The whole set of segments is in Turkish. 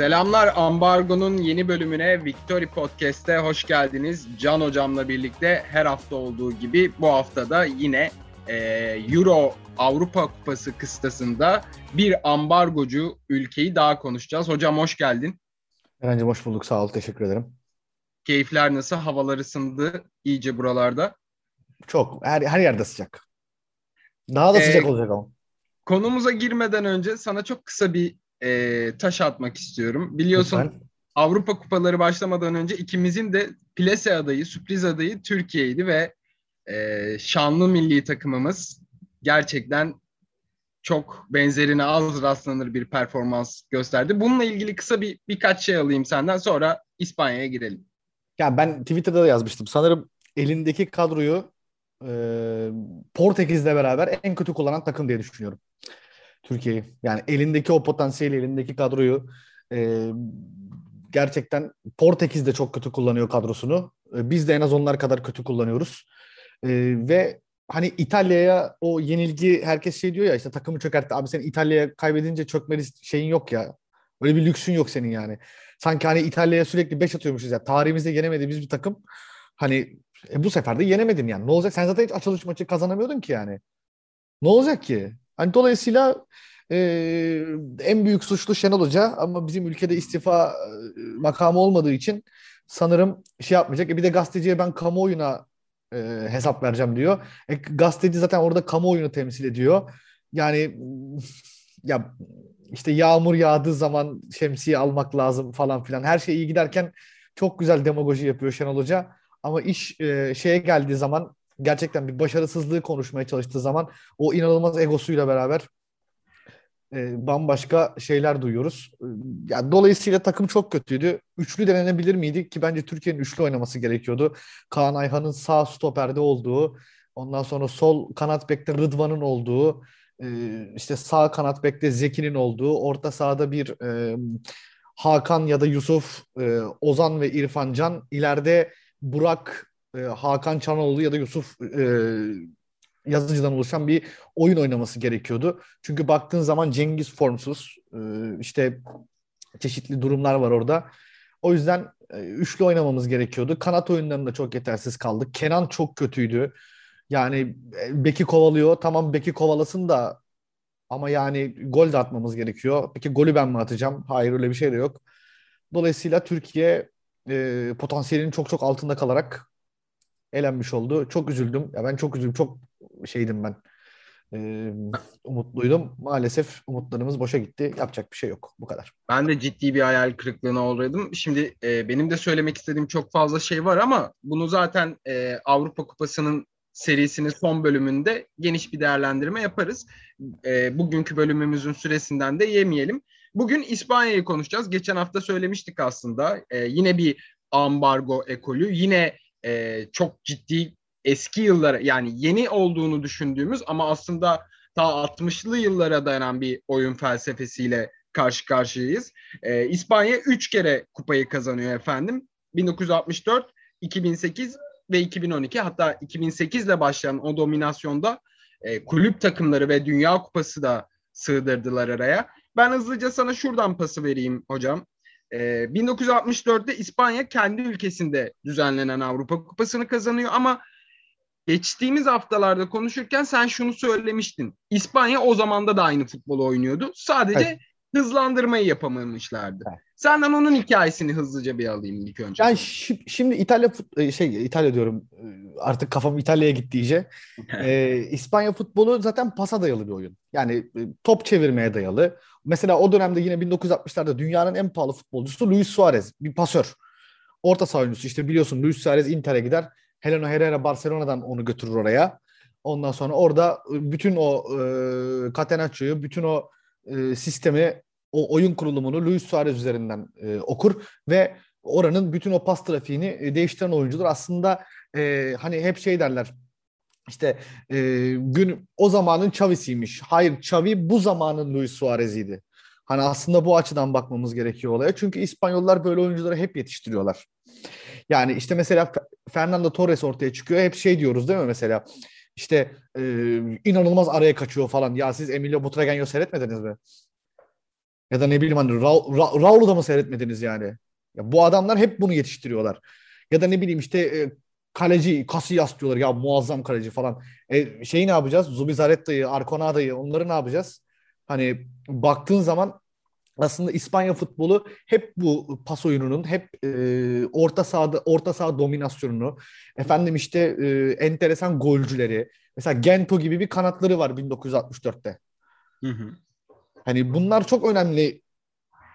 Selamlar Ambargo'nun yeni bölümüne Victory Podcast'te hoş geldiniz. Can Hocam'la birlikte her hafta olduğu gibi bu haftada yine e, Euro Avrupa Kupası kıstasında bir ambargocu ülkeyi daha konuşacağız. Hocam hoş geldin. Eren'cim hoş bulduk. Sağ ol. Teşekkür ederim. Keyifler nasıl? Havalar ısındı iyice buralarda. Çok. Her, her yerde sıcak. Daha da ee, sıcak olacak ama. Konumuza girmeden önce sana çok kısa bir e, taş atmak istiyorum. Biliyorsun Lütfen. Avrupa kupaları başlamadan önce ikimizin de plase adayı, sürpriz adayı Türkiye'ydi ve e, şanlı milli takımımız gerçekten çok benzerine az rastlanır bir performans gösterdi. Bununla ilgili kısa bir birkaç şey alayım senden sonra İspanya'ya girelim. Ya ben Twitter'da da yazmıştım. Sanırım elindeki kadroyu e, Portekiz'le beraber en kötü kullanan takım diye düşünüyorum. Türkiye'yi. Yani elindeki o potansiyeli, elindeki kadroyu e, gerçekten Portekiz de çok kötü kullanıyor kadrosunu. E, biz de en az onlar kadar kötü kullanıyoruz. E, ve hani İtalya'ya o yenilgi herkes şey diyor ya işte takımı çökertti. Abi sen İtalya'ya kaybedince çökmeli şeyin yok ya. Öyle bir lüksün yok senin yani. Sanki hani İtalya'ya sürekli 5 atıyormuşuz ya. Tarihimizde yenemediğimiz bir takım. Hani e, bu sefer de yenemedin yani. Ne olacak? Sen zaten hiç açılış maçı kazanamıyordun ki yani. Ne olacak ki? Hani dolayısıyla e, en büyük suçlu Şenol Hoca ama bizim ülkede istifa e, makamı olmadığı için sanırım şey yapmayacak. E bir de gazeteciye ben kamuoyuna e, hesap vereceğim diyor. E, gazeteci zaten orada kamuoyunu temsil ediyor. Yani ya işte yağmur yağdığı zaman şemsiye almak lazım falan filan. Her şey iyi giderken çok güzel demagoji yapıyor Şenol Hoca. Ama iş e, şeye geldiği zaman gerçekten bir başarısızlığı konuşmaya çalıştığı zaman o inanılmaz egosuyla beraber e, bambaşka şeyler duyuyoruz. E, yani dolayısıyla takım çok kötüydü. Üçlü denenebilir miydi ki bence Türkiye'nin üçlü oynaması gerekiyordu. Kaan Ayhan'ın sağ stoperde olduğu, ondan sonra sol kanat bekte Rıdvan'ın olduğu, e, işte sağ kanat bekte Zeki'nin olduğu, orta sahada bir e, Hakan ya da Yusuf, e, Ozan ve İrfan Can, ileride Burak e, Hakan Çanoğlu ya da Yusuf e, yazıcıdan oluşan bir oyun oynaması gerekiyordu. Çünkü baktığın zaman Cengiz formsuz. E, işte çeşitli durumlar var orada. O yüzden e, üçlü oynamamız gerekiyordu. Kanat oyunlarında çok yetersiz kaldık. Kenan çok kötüydü. Yani e, beki kovalıyor. Tamam beki kovalasın da ama yani gol de atmamız gerekiyor. Peki golü ben mi atacağım? Hayır öyle bir şey de yok. Dolayısıyla Türkiye e, potansiyelinin çok çok altında kalarak elenmiş oldu. Çok üzüldüm. Ya ben çok üzüldüm. Çok şeydim ben. Ee, umutluydum. Maalesef umutlarımız boşa gitti. Yapacak bir şey yok. Bu kadar. Ben de ciddi bir hayal kırıklığına uğradım. Şimdi e, benim de söylemek istediğim çok fazla şey var ama bunu zaten e, Avrupa Kupası'nın serisinin son bölümünde geniş bir değerlendirme yaparız. E, bugünkü bölümümüzün süresinden de yemeyelim. Bugün İspanya'yı konuşacağız. Geçen hafta söylemiştik aslında. E, yine bir ambargo ekolü. Yine e, çok ciddi eski yıllara yani yeni olduğunu düşündüğümüz ama aslında ta 60'lı yıllara dayanan bir oyun felsefesiyle karşı karşıyayız. E, İspanya 3 kere kupayı kazanıyor efendim. 1964, 2008 ve 2012 hatta 2008 ile başlayan o dominasyonda e, kulüp takımları ve Dünya Kupası da sığdırdılar araya. Ben hızlıca sana şuradan pası vereyim hocam. E, ee, 1964'te İspanya kendi ülkesinde düzenlenen Avrupa Kupası'nı kazanıyor ama geçtiğimiz haftalarda konuşurken sen şunu söylemiştin. İspanya o zamanda da aynı futbolu oynuyordu. Sadece evet. Hızlandırmayı yapamamışlardı. Evet. Senden onun hikayesini hızlıca bir alayım ilk önce. Yani şimdi İtalya e, şey İtalya diyorum e, artık kafam İtalya'ya gitti iyice. ee, İspanya futbolu zaten pasa dayalı bir oyun. Yani e, top çevirmeye dayalı. Mesela o dönemde yine 1960'larda dünyanın en pahalı futbolcusu Luis Suarez. Bir pasör. Orta saha oyuncusu. İşte biliyorsun Luis Suarez Inter'e gider. Heleno Herrera Barcelona'dan onu götürür oraya. Ondan sonra orada bütün o e, Catenaccio'yu, bütün o e, sistemi o oyun kurulumunu Luis Suarez üzerinden e, okur ve oranın bütün o pas trafiğini e, değiştiren oyuncudur. Aslında e, hani hep şey derler işte e, gün o zamanın Xavi'siymiş. Hayır Xavi bu zamanın Luis Suarez'iydi. Hani aslında bu açıdan bakmamız gerekiyor olaya. Çünkü İspanyollar böyle oyuncuları hep yetiştiriyorlar. Yani işte mesela Fernando Torres ortaya çıkıyor. Hep şey diyoruz değil mi mesela? İşte e, inanılmaz araya kaçıyor falan. Ya siz Emilio Butragueño seyretmediniz mi? Ya da ne bileyim hani Ra- Raul'u da mı seyretmediniz yani? Ya bu adamlar hep bunu yetiştiriyorlar. Ya da ne bileyim işte e, kaleci Casillas diyorlar ya muazzam kaleci falan. E, şeyi ne yapacağız? Zubizaretta'yı, Arconada'yı onları ne yapacağız? Hani baktığın zaman aslında İspanya futbolu hep bu pas oyununun hep e, orta sahada orta saha dominasyonunu efendim işte e, enteresan golcüleri mesela Gento gibi bir kanatları var 1964'te. Hı hı. Hani bunlar çok önemli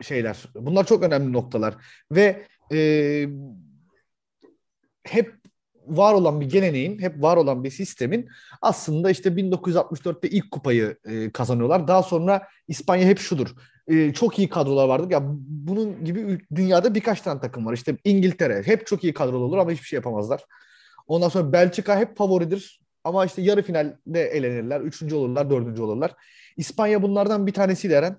şeyler. Bunlar çok önemli noktalar ve e, hep var olan bir geleneğin, hep var olan bir sistemin aslında işte 1964'te ilk kupayı e, kazanıyorlar. Daha sonra İspanya hep şudur. E, çok iyi kadrolar vardır. Ya bunun gibi dünyada birkaç tane takım var. İşte İngiltere hep çok iyi kadrolu olur ama hiçbir şey yapamazlar. Ondan sonra Belçika hep favoridir. Ama işte yarı finalde elenirler. Üçüncü olurlar, dördüncü olurlar. İspanya bunlardan bir tanesiydi Eren.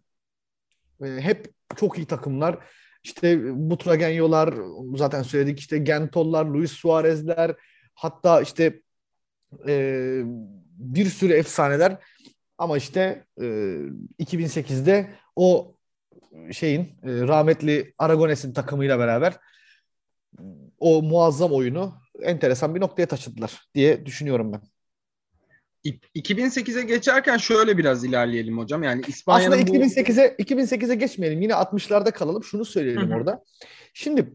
E, hep çok iyi takımlar. İşte Butragenyo'lar zaten söyledik işte Gentol'lar, Luis Suarez'ler hatta işte e, bir sürü efsaneler ama işte e, 2008'de o şeyin e, rahmetli Aragones'in takımıyla beraber o muazzam oyunu enteresan bir noktaya taşıdılar diye düşünüyorum ben. 2008'e geçerken şöyle biraz ilerleyelim hocam. Yani İspanya'nın Aslında 2008'e bu... 2008'e geçmeyelim. Yine 60'larda kalalım. Şunu söyleyelim Hı-hı. orada. Şimdi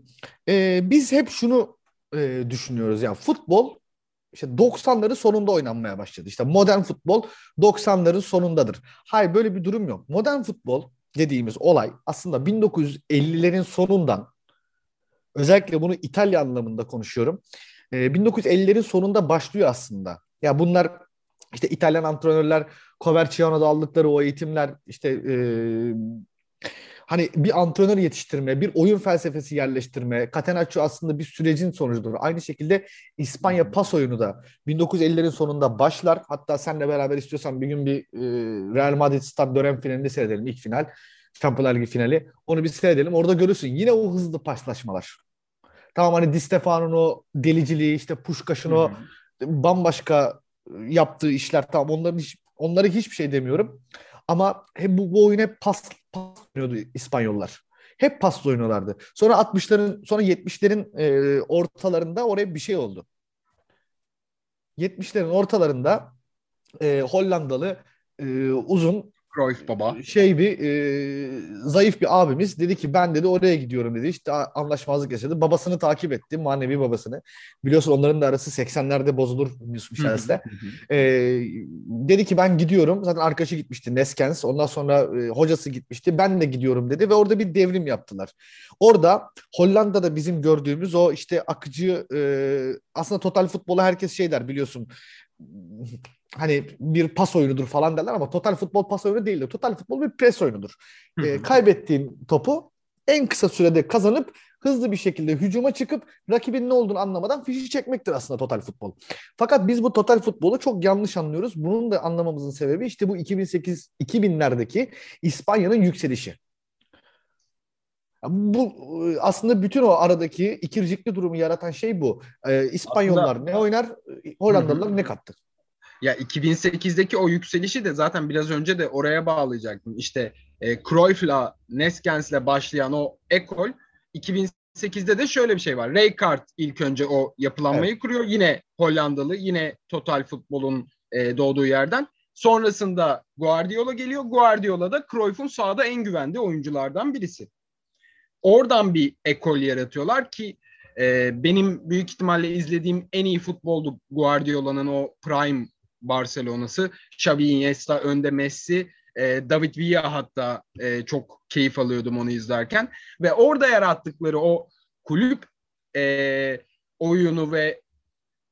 e, biz hep şunu e, düşünüyoruz. Yani futbol işte 90'ların sonunda oynanmaya başladı. İşte modern futbol 90'ların sonundadır. Hayır böyle bir durum yok. Modern futbol dediğimiz olay aslında 1950'lerin sonundan özellikle bunu İtalya anlamında konuşuyorum. E, 1950'lerin sonunda başlıyor aslında. Ya bunlar işte İtalyan antrenörler Coverciano'da aldıkları o eğitimler işte e, hani bir antrenör yetiştirme, bir oyun felsefesi yerleştirme, Catenaccio aslında bir sürecin sonucudur. Aynı şekilde İspanya pas oyunu da 1950'lerin sonunda başlar. Hatta senle beraber istiyorsan bir gün bir e, Real Madrid Stad dönem finalini seyredelim ilk final. Şampiyonlar Ligi finali. Onu bir seyredelim. Orada görürsün. Yine o hızlı paslaşmalar. Tamam hani Di Stefano'nun o deliciliği, işte Puşkaş'ın o bambaşka yaptığı işler tamam onların hiç, onları hiçbir şey demiyorum. Ama hep bu, bu oyun hep pas, pas oynuyordu İspanyollar. Hep pas oynuyorlardı. Sonra 60'ların sonra 70'lerin e, ortalarında oraya bir şey oldu. 70'lerin ortalarında e, Hollandalı e, uzun Cruyff baba. Şey bir e, zayıf bir abimiz dedi ki ben dedi oraya gidiyorum dedi. İşte anlaşmazlık yaşadı. Babasını takip etti. Manevi babasını. Biliyorsun onların da arası 80'lerde bozulur müsaadesle. e, dedi ki ben gidiyorum. Zaten arkadaşı gitmişti Neskens. Ondan sonra e, hocası gitmişti. Ben de gidiyorum dedi ve orada bir devrim yaptılar. Orada Hollanda'da bizim gördüğümüz o işte akıcı e, aslında total futbolu herkes şey der biliyorsun hani bir pas oyunudur falan derler ama total futbol pas oyunu değildir. Total futbol bir pres oyunudur. E, kaybettiğin topu en kısa sürede kazanıp hızlı bir şekilde hücuma çıkıp rakibin ne olduğunu anlamadan fişi çekmektir aslında total futbol. Fakat biz bu total futbolu çok yanlış anlıyoruz. Bunun da anlamamızın sebebi işte bu 2008 2000'lerdeki İspanya'nın yükselişi. Bu aslında bütün o aradaki ikircikli durumu yaratan şey bu. Ee, İspanyollar aslında... ne oynar, Hollandalılar ne kattı? Ya 2008'deki o yükselişi de zaten biraz önce de oraya bağlayacaktım. İşte e, Cruyff'la Neskens'le başlayan o ekol 2008'de de şöyle bir şey var. Rijkaard ilk önce o yapılanmayı evet. kuruyor. Yine Hollandalı, yine total futbolun e, doğduğu yerden. Sonrasında Guardiola geliyor. Guardiola da Cruyff'un sahada en güvendiği oyunculardan birisi. Oradan bir ekol yaratıyorlar ki e, benim büyük ihtimalle izlediğim en iyi futboldu Guardiola'nın o prime Barcelona'sı. Xavi Iniesta, önde Messi, e, David Villa hatta e, çok keyif alıyordum onu izlerken. Ve orada yarattıkları o kulüp e, oyunu ve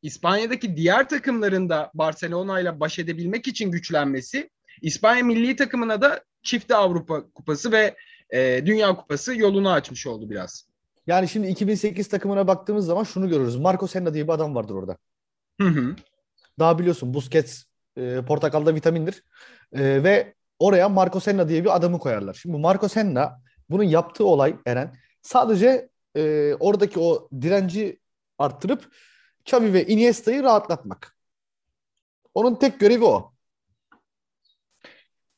İspanya'daki diğer takımların da Barcelona ile baş edebilmek için güçlenmesi İspanya milli takımına da çifte Avrupa Kupası ve e, Dünya Kupası yolunu açmış oldu biraz. Yani şimdi 2008 takımına baktığımız zaman şunu görürüz. Marco Senna diye bir adam vardır orada. Hı hı. Daha biliyorsun Busquets e, portakalda vitamindir. E, ve oraya Marco Senna diye bir adamı koyarlar. Şimdi bu Marco Senna bunun yaptığı olay Eren sadece e, oradaki o direnci arttırıp Xavi ve Iniesta'yı rahatlatmak. Onun tek görevi o.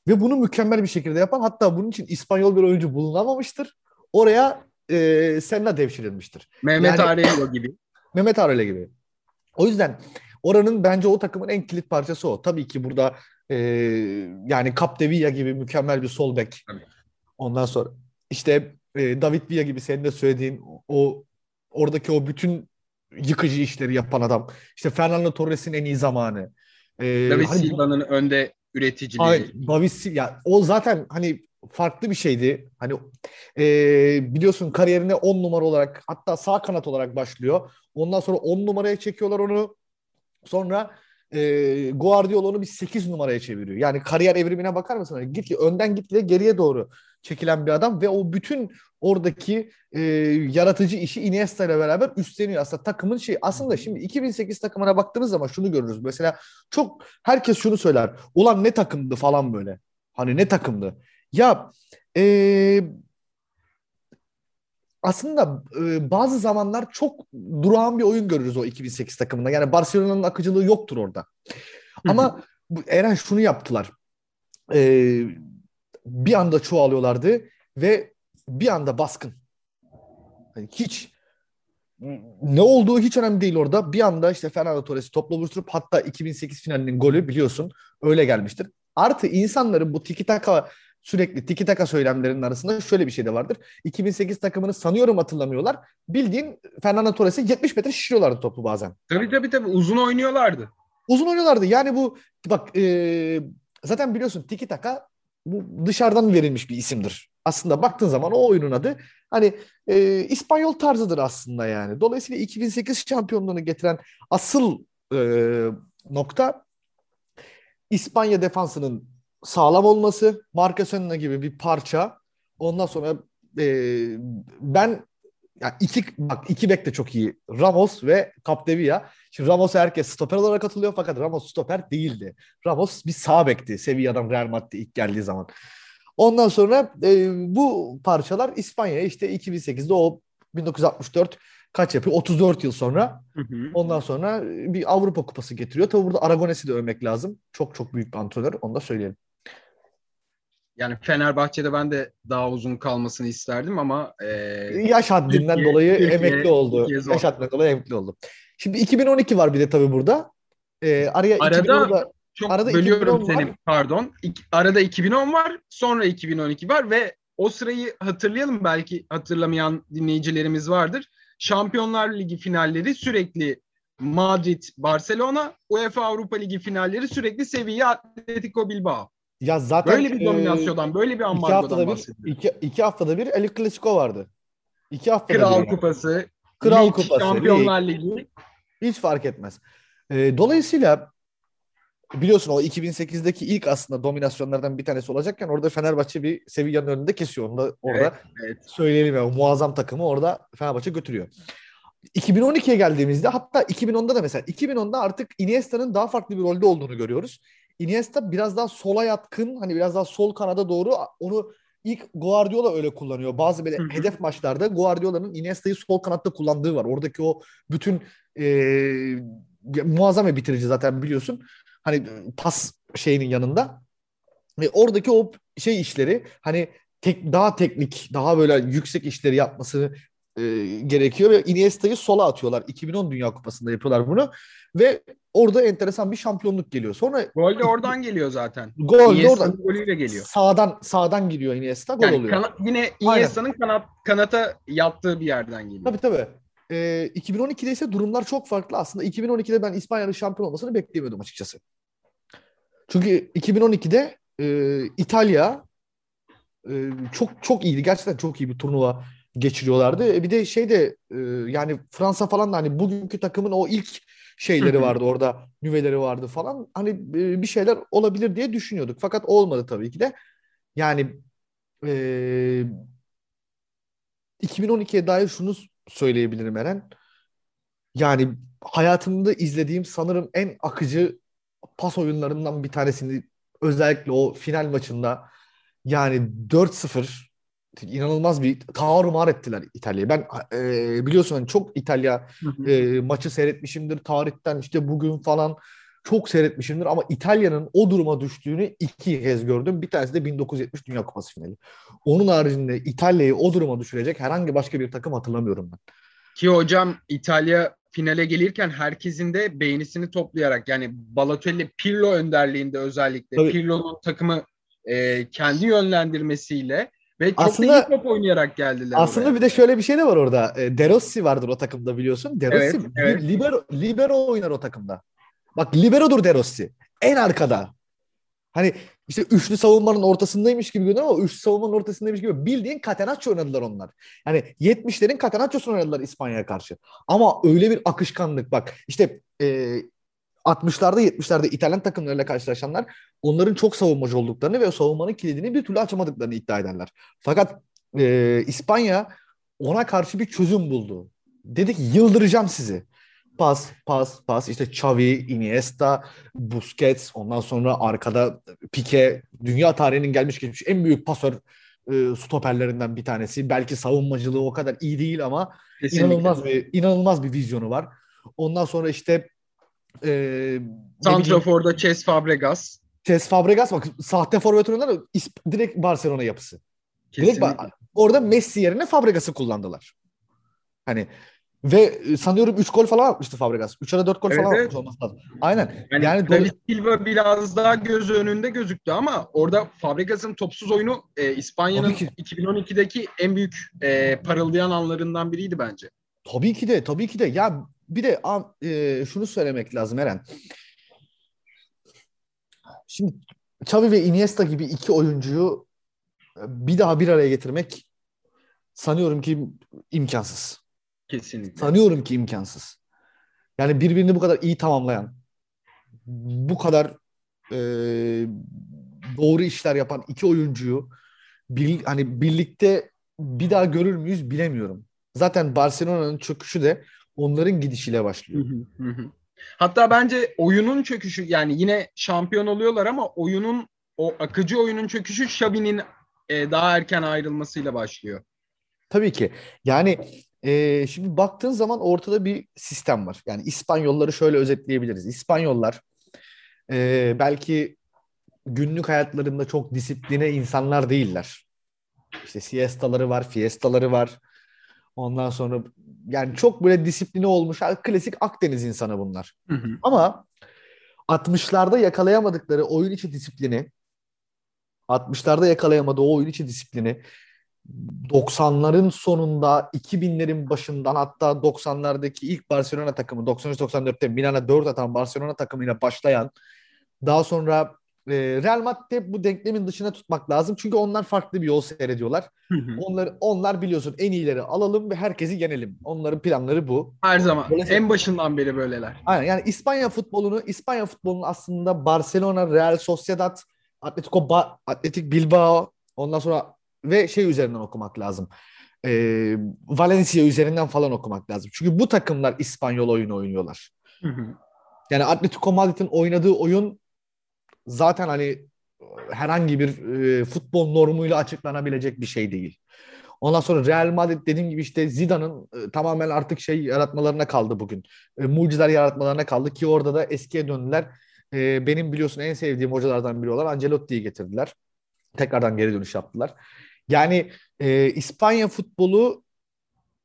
Ve bunu mükemmel bir şekilde yapan hatta bunun için İspanyol bir oyuncu bulunamamıştır. Oraya e, Senna devşirilmiştir. Mehmet yani, Arelio gibi. Mehmet Arelio gibi. O yüzden oranın bence o takımın en kilit parçası o. Tabii ki burada e, yani Capdevilla gibi mükemmel bir sol bek. Ondan sonra işte e, David Villa gibi senin de söylediğin o oradaki o bütün yıkıcı işleri yapan adam. İşte Fernando Torres'in en iyi zamanı. Ee, David hani, Silva'nın önde üreticiliği. Hayır, David ya o zaten hani farklı bir şeydi. Hani e, biliyorsun kariyerine 10 numara olarak hatta sağ kanat olarak başlıyor. Ondan sonra 10 numaraya çekiyorlar onu. Sonra e, Guardiola onu bir 8 numaraya çeviriyor. Yani kariyer evrimine bakar mısın? Hani git önden git geriye doğru çekilen bir adam ve o bütün oradaki e, yaratıcı işi Iniesta ile beraber üstleniyor. Aslında takımın şey aslında şimdi 2008 takımına baktığınız zaman şunu görürüz. Mesela çok herkes şunu söyler. Ulan ne takımdı falan böyle. Hani ne takımdı. Ya e, aslında e, bazı zamanlar çok durağan bir oyun görürüz o 2008 takımında. Yani Barcelona'nın akıcılığı yoktur orada. Ama bu, Eren şunu yaptılar. E, bir anda çoğalıyorlardı ve bir anda baskın. Yani hiç ne olduğu hiç önemli değil orada. Bir anda işte Fernando Torres'i topla buluşturup hatta 2008 finalinin golü biliyorsun öyle gelmiştir. Artı insanların bu tiki taka sürekli tiki taka söylemlerinin arasında şöyle bir şey de vardır. 2008 takımını sanıyorum hatırlamıyorlar. Bildiğin Fernando Torres'i 70 metre şişiriyorlardı topu bazen. Tabii tabii tabii uzun oynuyorlardı. Uzun oynuyorlardı. Yani bu bak e, zaten biliyorsun tiki taka bu dışarıdan verilmiş bir isimdir. Aslında baktığın zaman o oyunun adı hani e, İspanyol tarzıdır aslında yani. Dolayısıyla 2008 şampiyonluğunu getiren asıl e, nokta İspanya defansının sağlam olması, Marqueson'la gibi bir parça. Ondan sonra e, ben yani iki bak iki bek de çok iyi. Ramos ve Capdevilla. Şimdi Ramos'a herkes stoper olarak katılıyor fakat Ramos stoper değildi. Ramos bir sağ bekti Sevilla'dan Real Madrid'e ilk geldiği zaman. Ondan sonra e, bu parçalar İspanya'ya işte 2008'de o 1964 kaç yapıyor? 34 yıl sonra. Hı hı. Ondan sonra bir Avrupa Kupası getiriyor. Tabi burada Aragones'i de övmek lazım. Çok çok büyük bir antrenör. Onu da söyleyelim. Yani Fenerbahçe'de ben de daha uzun kalmasını isterdim ama e, yaş haddinden Türkiye, dolayı Türkiye, emekli oldu. Türkiye yaş haddinden dolayı emekli oldu. Şimdi 2012 var bir de tabii burada. E, araya Arada çok arada bölüyorum seni var. pardon. İki, arada 2010 var, sonra 2012 var ve o sırayı hatırlayalım belki hatırlamayan dinleyicilerimiz vardır. Şampiyonlar Ligi finalleri sürekli Madrid, Barcelona, UEFA Avrupa Ligi finalleri sürekli Sevilla, Atletico Bilbao. Ya zaten böyle bir dominasyondan, e, böyle bir ambargodan bahsediyoruz. Iki, iki haftada bir El Clasico vardı. İki haftada Kral bir. Kupası, Kral Lig, Kupası, Şampiyonlar Ligi. Hiç fark etmez. E, dolayısıyla biliyorsun o 2008'deki ilk aslında dominasyonlardan bir tanesi olacakken orada Fenerbahçe bir Sevilla'nın önünde kesiyor. Onu da orada evet, evet. söyleyelim ya. muazzam takımı orada Fenerbahçe götürüyor. 2012'ye geldiğimizde hatta 2010'da da mesela 2010'da artık Iniesta'nın daha farklı bir rolde olduğunu görüyoruz. Iniesta biraz daha sola yatkın hani biraz daha sol kanada doğru onu ilk Guardiola öyle kullanıyor. Bazı böyle Hı-hı. hedef maçlarda Guardiola'nın Iniesta'yı sol kanatta kullandığı var. Oradaki o bütün e, muazzam bir bitirici zaten biliyorsun. Hani pas şeyinin yanında. Ve oradaki o şey işleri hani tek daha teknik, daha böyle yüksek işleri yapması e, gerekiyor ve Iniesta'yı sola atıyorlar. 2010 Dünya Kupası'nda yapıyorlar bunu ve orada enteresan bir şampiyonluk geliyor. Sonra gol de oradan geliyor zaten. Gol de oradan. golüyle geliyor. Sağdan sağdan giriyor Iniesta gol yani oluyor. Kana, yine Iniesta'nın kanat kanata yattığı bir yerden geliyor. Tabii tabii. Ee, 2012'de ise durumlar çok farklı. Aslında 2012'de ben İspanya'nın şampiyon olmasını beklemiyordum açıkçası. Çünkü 2012'de e, İtalya e, çok çok iyiydi. Gerçekten çok iyi bir turnuva geçiriyorlardı. E, bir de şey de e, yani Fransa falan da hani bugünkü takımın o ilk şeyleri vardı orada nüveleri vardı falan. Hani e, bir şeyler olabilir diye düşünüyorduk. Fakat olmadı tabii ki de. Yani e, 2012'ye dair şunu söyleyebilirim Eren. Yani hayatımda izlediğim sanırım en akıcı pas oyunlarından bir tanesini özellikle o final maçında yani 4-0 inanılmaz bir tarumar ettiler İtalya'yı. Ben e, biliyorsun hani çok İtalya e, maçı seyretmişimdir tarihten işte bugün falan çok seyretmişimdir ama İtalya'nın o duruma düştüğünü iki kez gördüm. Bir tanesi de 1970 Dünya Kupası finali. Onun haricinde İtalya'yı o duruma düşürecek herhangi başka bir takım hatırlamıyorum ben. Ki hocam İtalya finale gelirken herkesin de beğenisini toplayarak yani Balotelli Pirlo önderliğinde özellikle Tabii. Pirlo'nun takımı e, kendi yönlendirmesiyle ve aslında, da iyi top oynayarak geldiler. Aslında oraya. bir de şöyle bir şey de var orada. E, De Rossi vardır o takımda biliyorsun. De Rossi evet, evet. libero, libero oynar o takımda. Bak liberodur De Rossi. En arkada. Hani işte üçlü savunmanın ortasındaymış gibi görünüyor ama üçlü savunmanın ortasındaymış gibi bildiğin Catenaccio oynadılar onlar. Yani 70'lerin Catenaccio'sunu oynadılar İspanya'ya karşı. Ama öyle bir akışkanlık bak işte e, 60'larda 70'lerde İtalyan takımlarıyla karşılaşanlar onların çok savunmacı olduklarını ve savunmanın kilidini bir türlü açamadıklarını iddia ederler. Fakat e, İspanya ona karşı bir çözüm buldu. Dedi ki yıldıracağım sizi. Pas, pas, pas. İşte Xavi, Iniesta, Busquets, ondan sonra arkada Pique, dünya tarihinin gelmiş geçmiş en büyük pasör e, stoperlerinden bir tanesi. Belki savunmacılığı o kadar iyi değil ama Kesinlikle. inanılmaz bir inanılmaz bir vizyonu var. Ondan sonra işte e, Santrafor'da Ces Fabregas. Ces Fabregas bak sahte forvet oynadılar direkt Barcelona yapısı. Direkt orada Messi yerine Fabregas'ı kullandılar. Hani ve e, sanıyorum 3 gol falan atmıştı Fabregas. 3 ya da 4 gol evet, falan evet. olması lazım. Aynen. Yani, yani David Silva biraz daha göz önünde gözüktü ama orada Fabregas'ın topsuz oyunu e, İspanya'nın 2012'deki en büyük e, parıldayan anlarından biriydi bence. Tabii ki de, tabii ki de. Ya bir de e, şunu söylemek lazım Eren. Şimdi Xavi ve Iniesta gibi iki oyuncuyu e, bir daha bir araya getirmek sanıyorum ki imkansız. Kesinlikle. Sanıyorum ki imkansız. Yani birbirini bu kadar iyi tamamlayan, bu kadar e, doğru işler yapan iki oyuncuyu bir, hani birlikte bir daha görür müyüz bilemiyorum. Zaten Barcelona'nın çöküşü de onların gidişiyle başlıyor. Hatta bence oyunun çöküşü yani yine şampiyon oluyorlar ama oyunun o akıcı oyunun çöküşü Xavi'nin e, daha erken ayrılmasıyla başlıyor. Tabii ki. Yani e, şimdi baktığın zaman ortada bir sistem var. Yani İspanyolları şöyle özetleyebiliriz. İspanyollar e, belki günlük hayatlarında çok disipline insanlar değiller. İşte siestaları var, fiestaları var. Ondan sonra yani çok böyle disipline olmuş klasik Akdeniz insanı bunlar. Hı hı. Ama 60'larda yakalayamadıkları oyun içi disiplini 60'larda yakalayamadığı o oyun içi disiplini 90'ların sonunda 2000'lerin başından hatta 90'lardaki ilk Barcelona takımı 93-94'te Milan'a 4 atan Barcelona takımıyla başlayan daha sonra e, Real Madrid bu denklemin dışına tutmak lazım. Çünkü onlar farklı bir yol seyrediyorlar. Hı hı. Onlar onlar biliyorsun en iyileri alalım ve herkesi yenelim. Onların planları bu. Her zaman. Dolayısıyla, en başından beri böyleler. Aynen yani İspanya futbolunu İspanya futbolunun aslında Barcelona, Real Sociedad, Atletico ba- Atletik Bilbao ondan sonra ve şey üzerinden okumak lazım. Ee, Valencia üzerinden falan okumak lazım. Çünkü bu takımlar İspanyol oyunu oynuyorlar. Hı hı. Yani Atletico Madrid'in oynadığı oyun zaten hani herhangi bir e, futbol normuyla açıklanabilecek bir şey değil. Ondan sonra Real Madrid dediğim gibi işte Zidane'ın e, tamamen artık şey yaratmalarına kaldı bugün. E, mucizeler yaratmalarına kaldı ki orada da eskiye döndüler. E, benim biliyorsun en sevdiğim hocalardan biri olan Ancelotti'yi getirdiler. Tekrardan geri dönüş yaptılar. Yani e, İspanya futbolu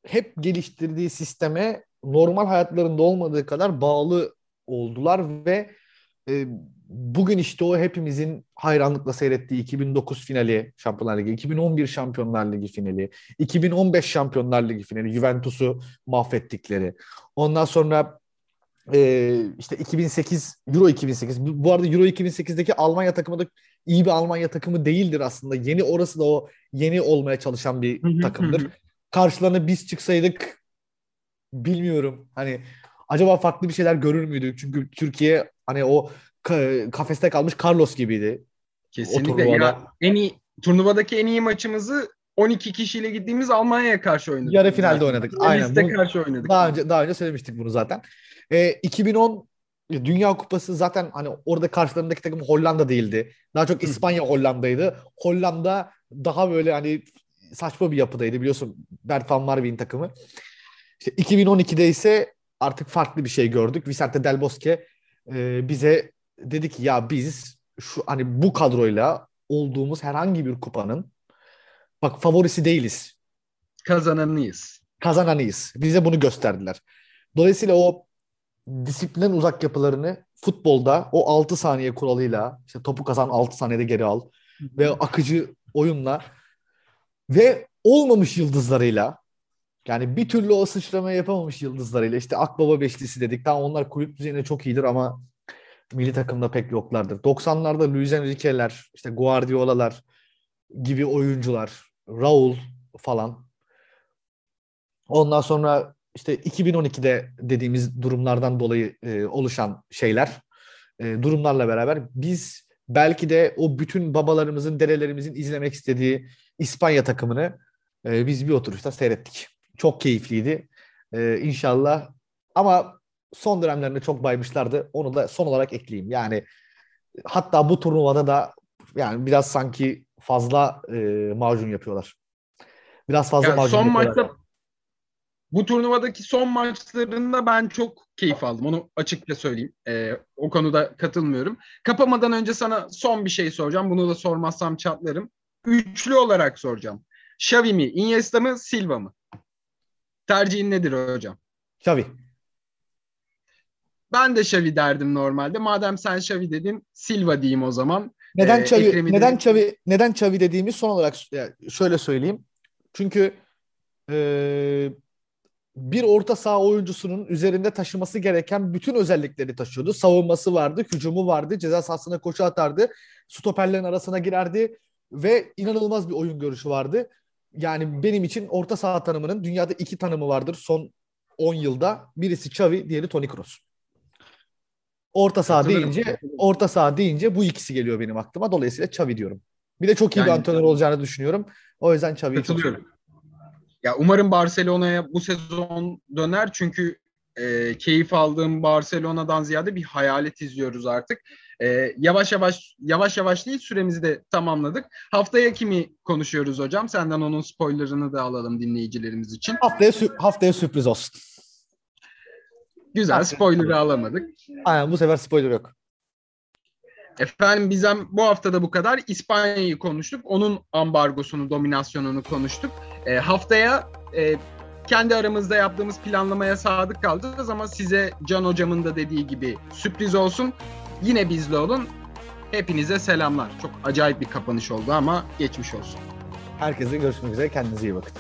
hep geliştirdiği sisteme normal hayatlarında olmadığı kadar bağlı oldular ve e, bugün işte o hepimizin hayranlıkla seyrettiği 2009 finali Şampiyonlar Ligi, 2011 Şampiyonlar Ligi finali, 2015 Şampiyonlar Ligi finali, Juventus'u mahvettikleri. Ondan sonra e, işte 2008 Euro 2008 bu arada Euro 2008'deki Almanya takımı da iyi bir Almanya takımı değildir aslında. Yeni orası da o yeni olmaya çalışan bir takımdır. Karşılarına biz çıksaydık bilmiyorum. Hani acaba farklı bir şeyler görür müydük? Çünkü Türkiye hani o kafeste kalmış Carlos gibiydi. Kesinlikle. Ya, en iyi turnuvadaki en iyi maçımızı 12 kişiyle gittiğimiz Almanya'ya karşı oynadık. Yarı finalde oynadık. Aynen. Bunu, karşı oynadık. Daha önce daha önce söylemiştik bunu zaten. E, 2010 Dünya Kupası zaten hani orada karşılarındaki takım Hollanda değildi. Daha çok İspanya Hollanda'ydı. Hollanda daha böyle hani saçma bir yapıdaydı biliyorsun Bert van Marwijn takımı. İşte 2012'de ise artık farklı bir şey gördük. Vicente Del Bosque e, bize dedi ki ya biz şu hani bu kadroyla olduğumuz herhangi bir kupanın bak favorisi değiliz. Kazananıyız. Kazananıyız. Bize bunu gösterdiler. Dolayısıyla o disiplinden uzak yapılarını futbolda o 6 saniye kuralıyla işte topu kazan 6 saniyede geri al ve akıcı oyunla ve olmamış yıldızlarıyla yani bir türlü o sıçramayı yapamamış yıldızlarıyla işte Akbaba Beşlisi dedik. Tamam onlar kulüp düzeyinde çok iyidir ama milli takımda pek yoklardır. 90'larda Luis Enrique'ler, işte Guardiola'lar gibi oyuncular, Raul falan. Ondan sonra işte 2012'de dediğimiz durumlardan dolayı e, oluşan şeyler, e, durumlarla beraber biz belki de o bütün babalarımızın, dedelerimizin izlemek istediği İspanya takımını e, biz bir oturuşta seyrettik. Çok keyifliydi. E, inşallah ama son dönemlerinde çok baymışlardı. Onu da son olarak ekleyeyim. Yani hatta bu turnuvada da yani biraz sanki fazla e, macun yapıyorlar. Biraz fazla Yani macun son yapıyorlar. maçta bu turnuvadaki son maçlarında ben çok keyif aldım. Onu açıkça söyleyeyim. Ee, o konuda katılmıyorum. Kapamadan önce sana son bir şey soracağım. Bunu da sormazsam çatlarım. Üçlü olarak soracağım. Xavi mi, Iniesta mı, Silva mı? Tercihin nedir hocam? Xavi. Ben de Xavi derdim normalde. Madem sen Xavi dedin, Silva diyeyim o zaman. Neden Ee, Xavi Ekrem'i de- neden Xavi neden Xavi dediğimi son olarak şöyle söyleyeyim. Çünkü e, bir orta saha oyuncusunun üzerinde taşıması gereken bütün özellikleri taşıyordu. Savunması vardı, hücumu vardı, ceza sahasına koşu atardı, stoperlerin arasına girerdi ve inanılmaz bir oyun görüşü vardı. Yani benim için orta saha tanımının dünyada iki tanımı vardır son 10 yılda. Birisi Xavi, diğeri Toni Kroos. Orta saha deyince, orta saha deyince bu ikisi geliyor benim aklıma. Dolayısıyla Xavi diyorum. Bir de çok iyi bir Yani- antrenör olacağını düşünüyorum. O yüzden Xavi'yi çok seviyorum. Ya umarım Barcelona'ya bu sezon döner çünkü e, keyif aldığım Barcelona'dan ziyade bir hayalet izliyoruz artık. E, yavaş yavaş yavaş yavaş değil süremizi de tamamladık. Haftaya kimi konuşuyoruz hocam? Senden onun spoilerını da alalım dinleyicilerimiz için. Haftaya, sü- haftaya sürpriz olsun. Güzel spoiler'ı alamadık. Aynen bu sefer spoiler yok. Efendim bizden bu hafta da bu kadar. İspanya'yı konuştuk. Onun ambargosunu, dominasyonunu konuştuk. E, haftaya e, kendi aramızda yaptığımız planlamaya sadık kalacağız ama size Can hocamın da dediği gibi sürpriz olsun. Yine bizle olun. Hepinize selamlar. Çok acayip bir kapanış oldu ama geçmiş olsun. Herkese görüşmek üzere. Kendinize iyi bakın.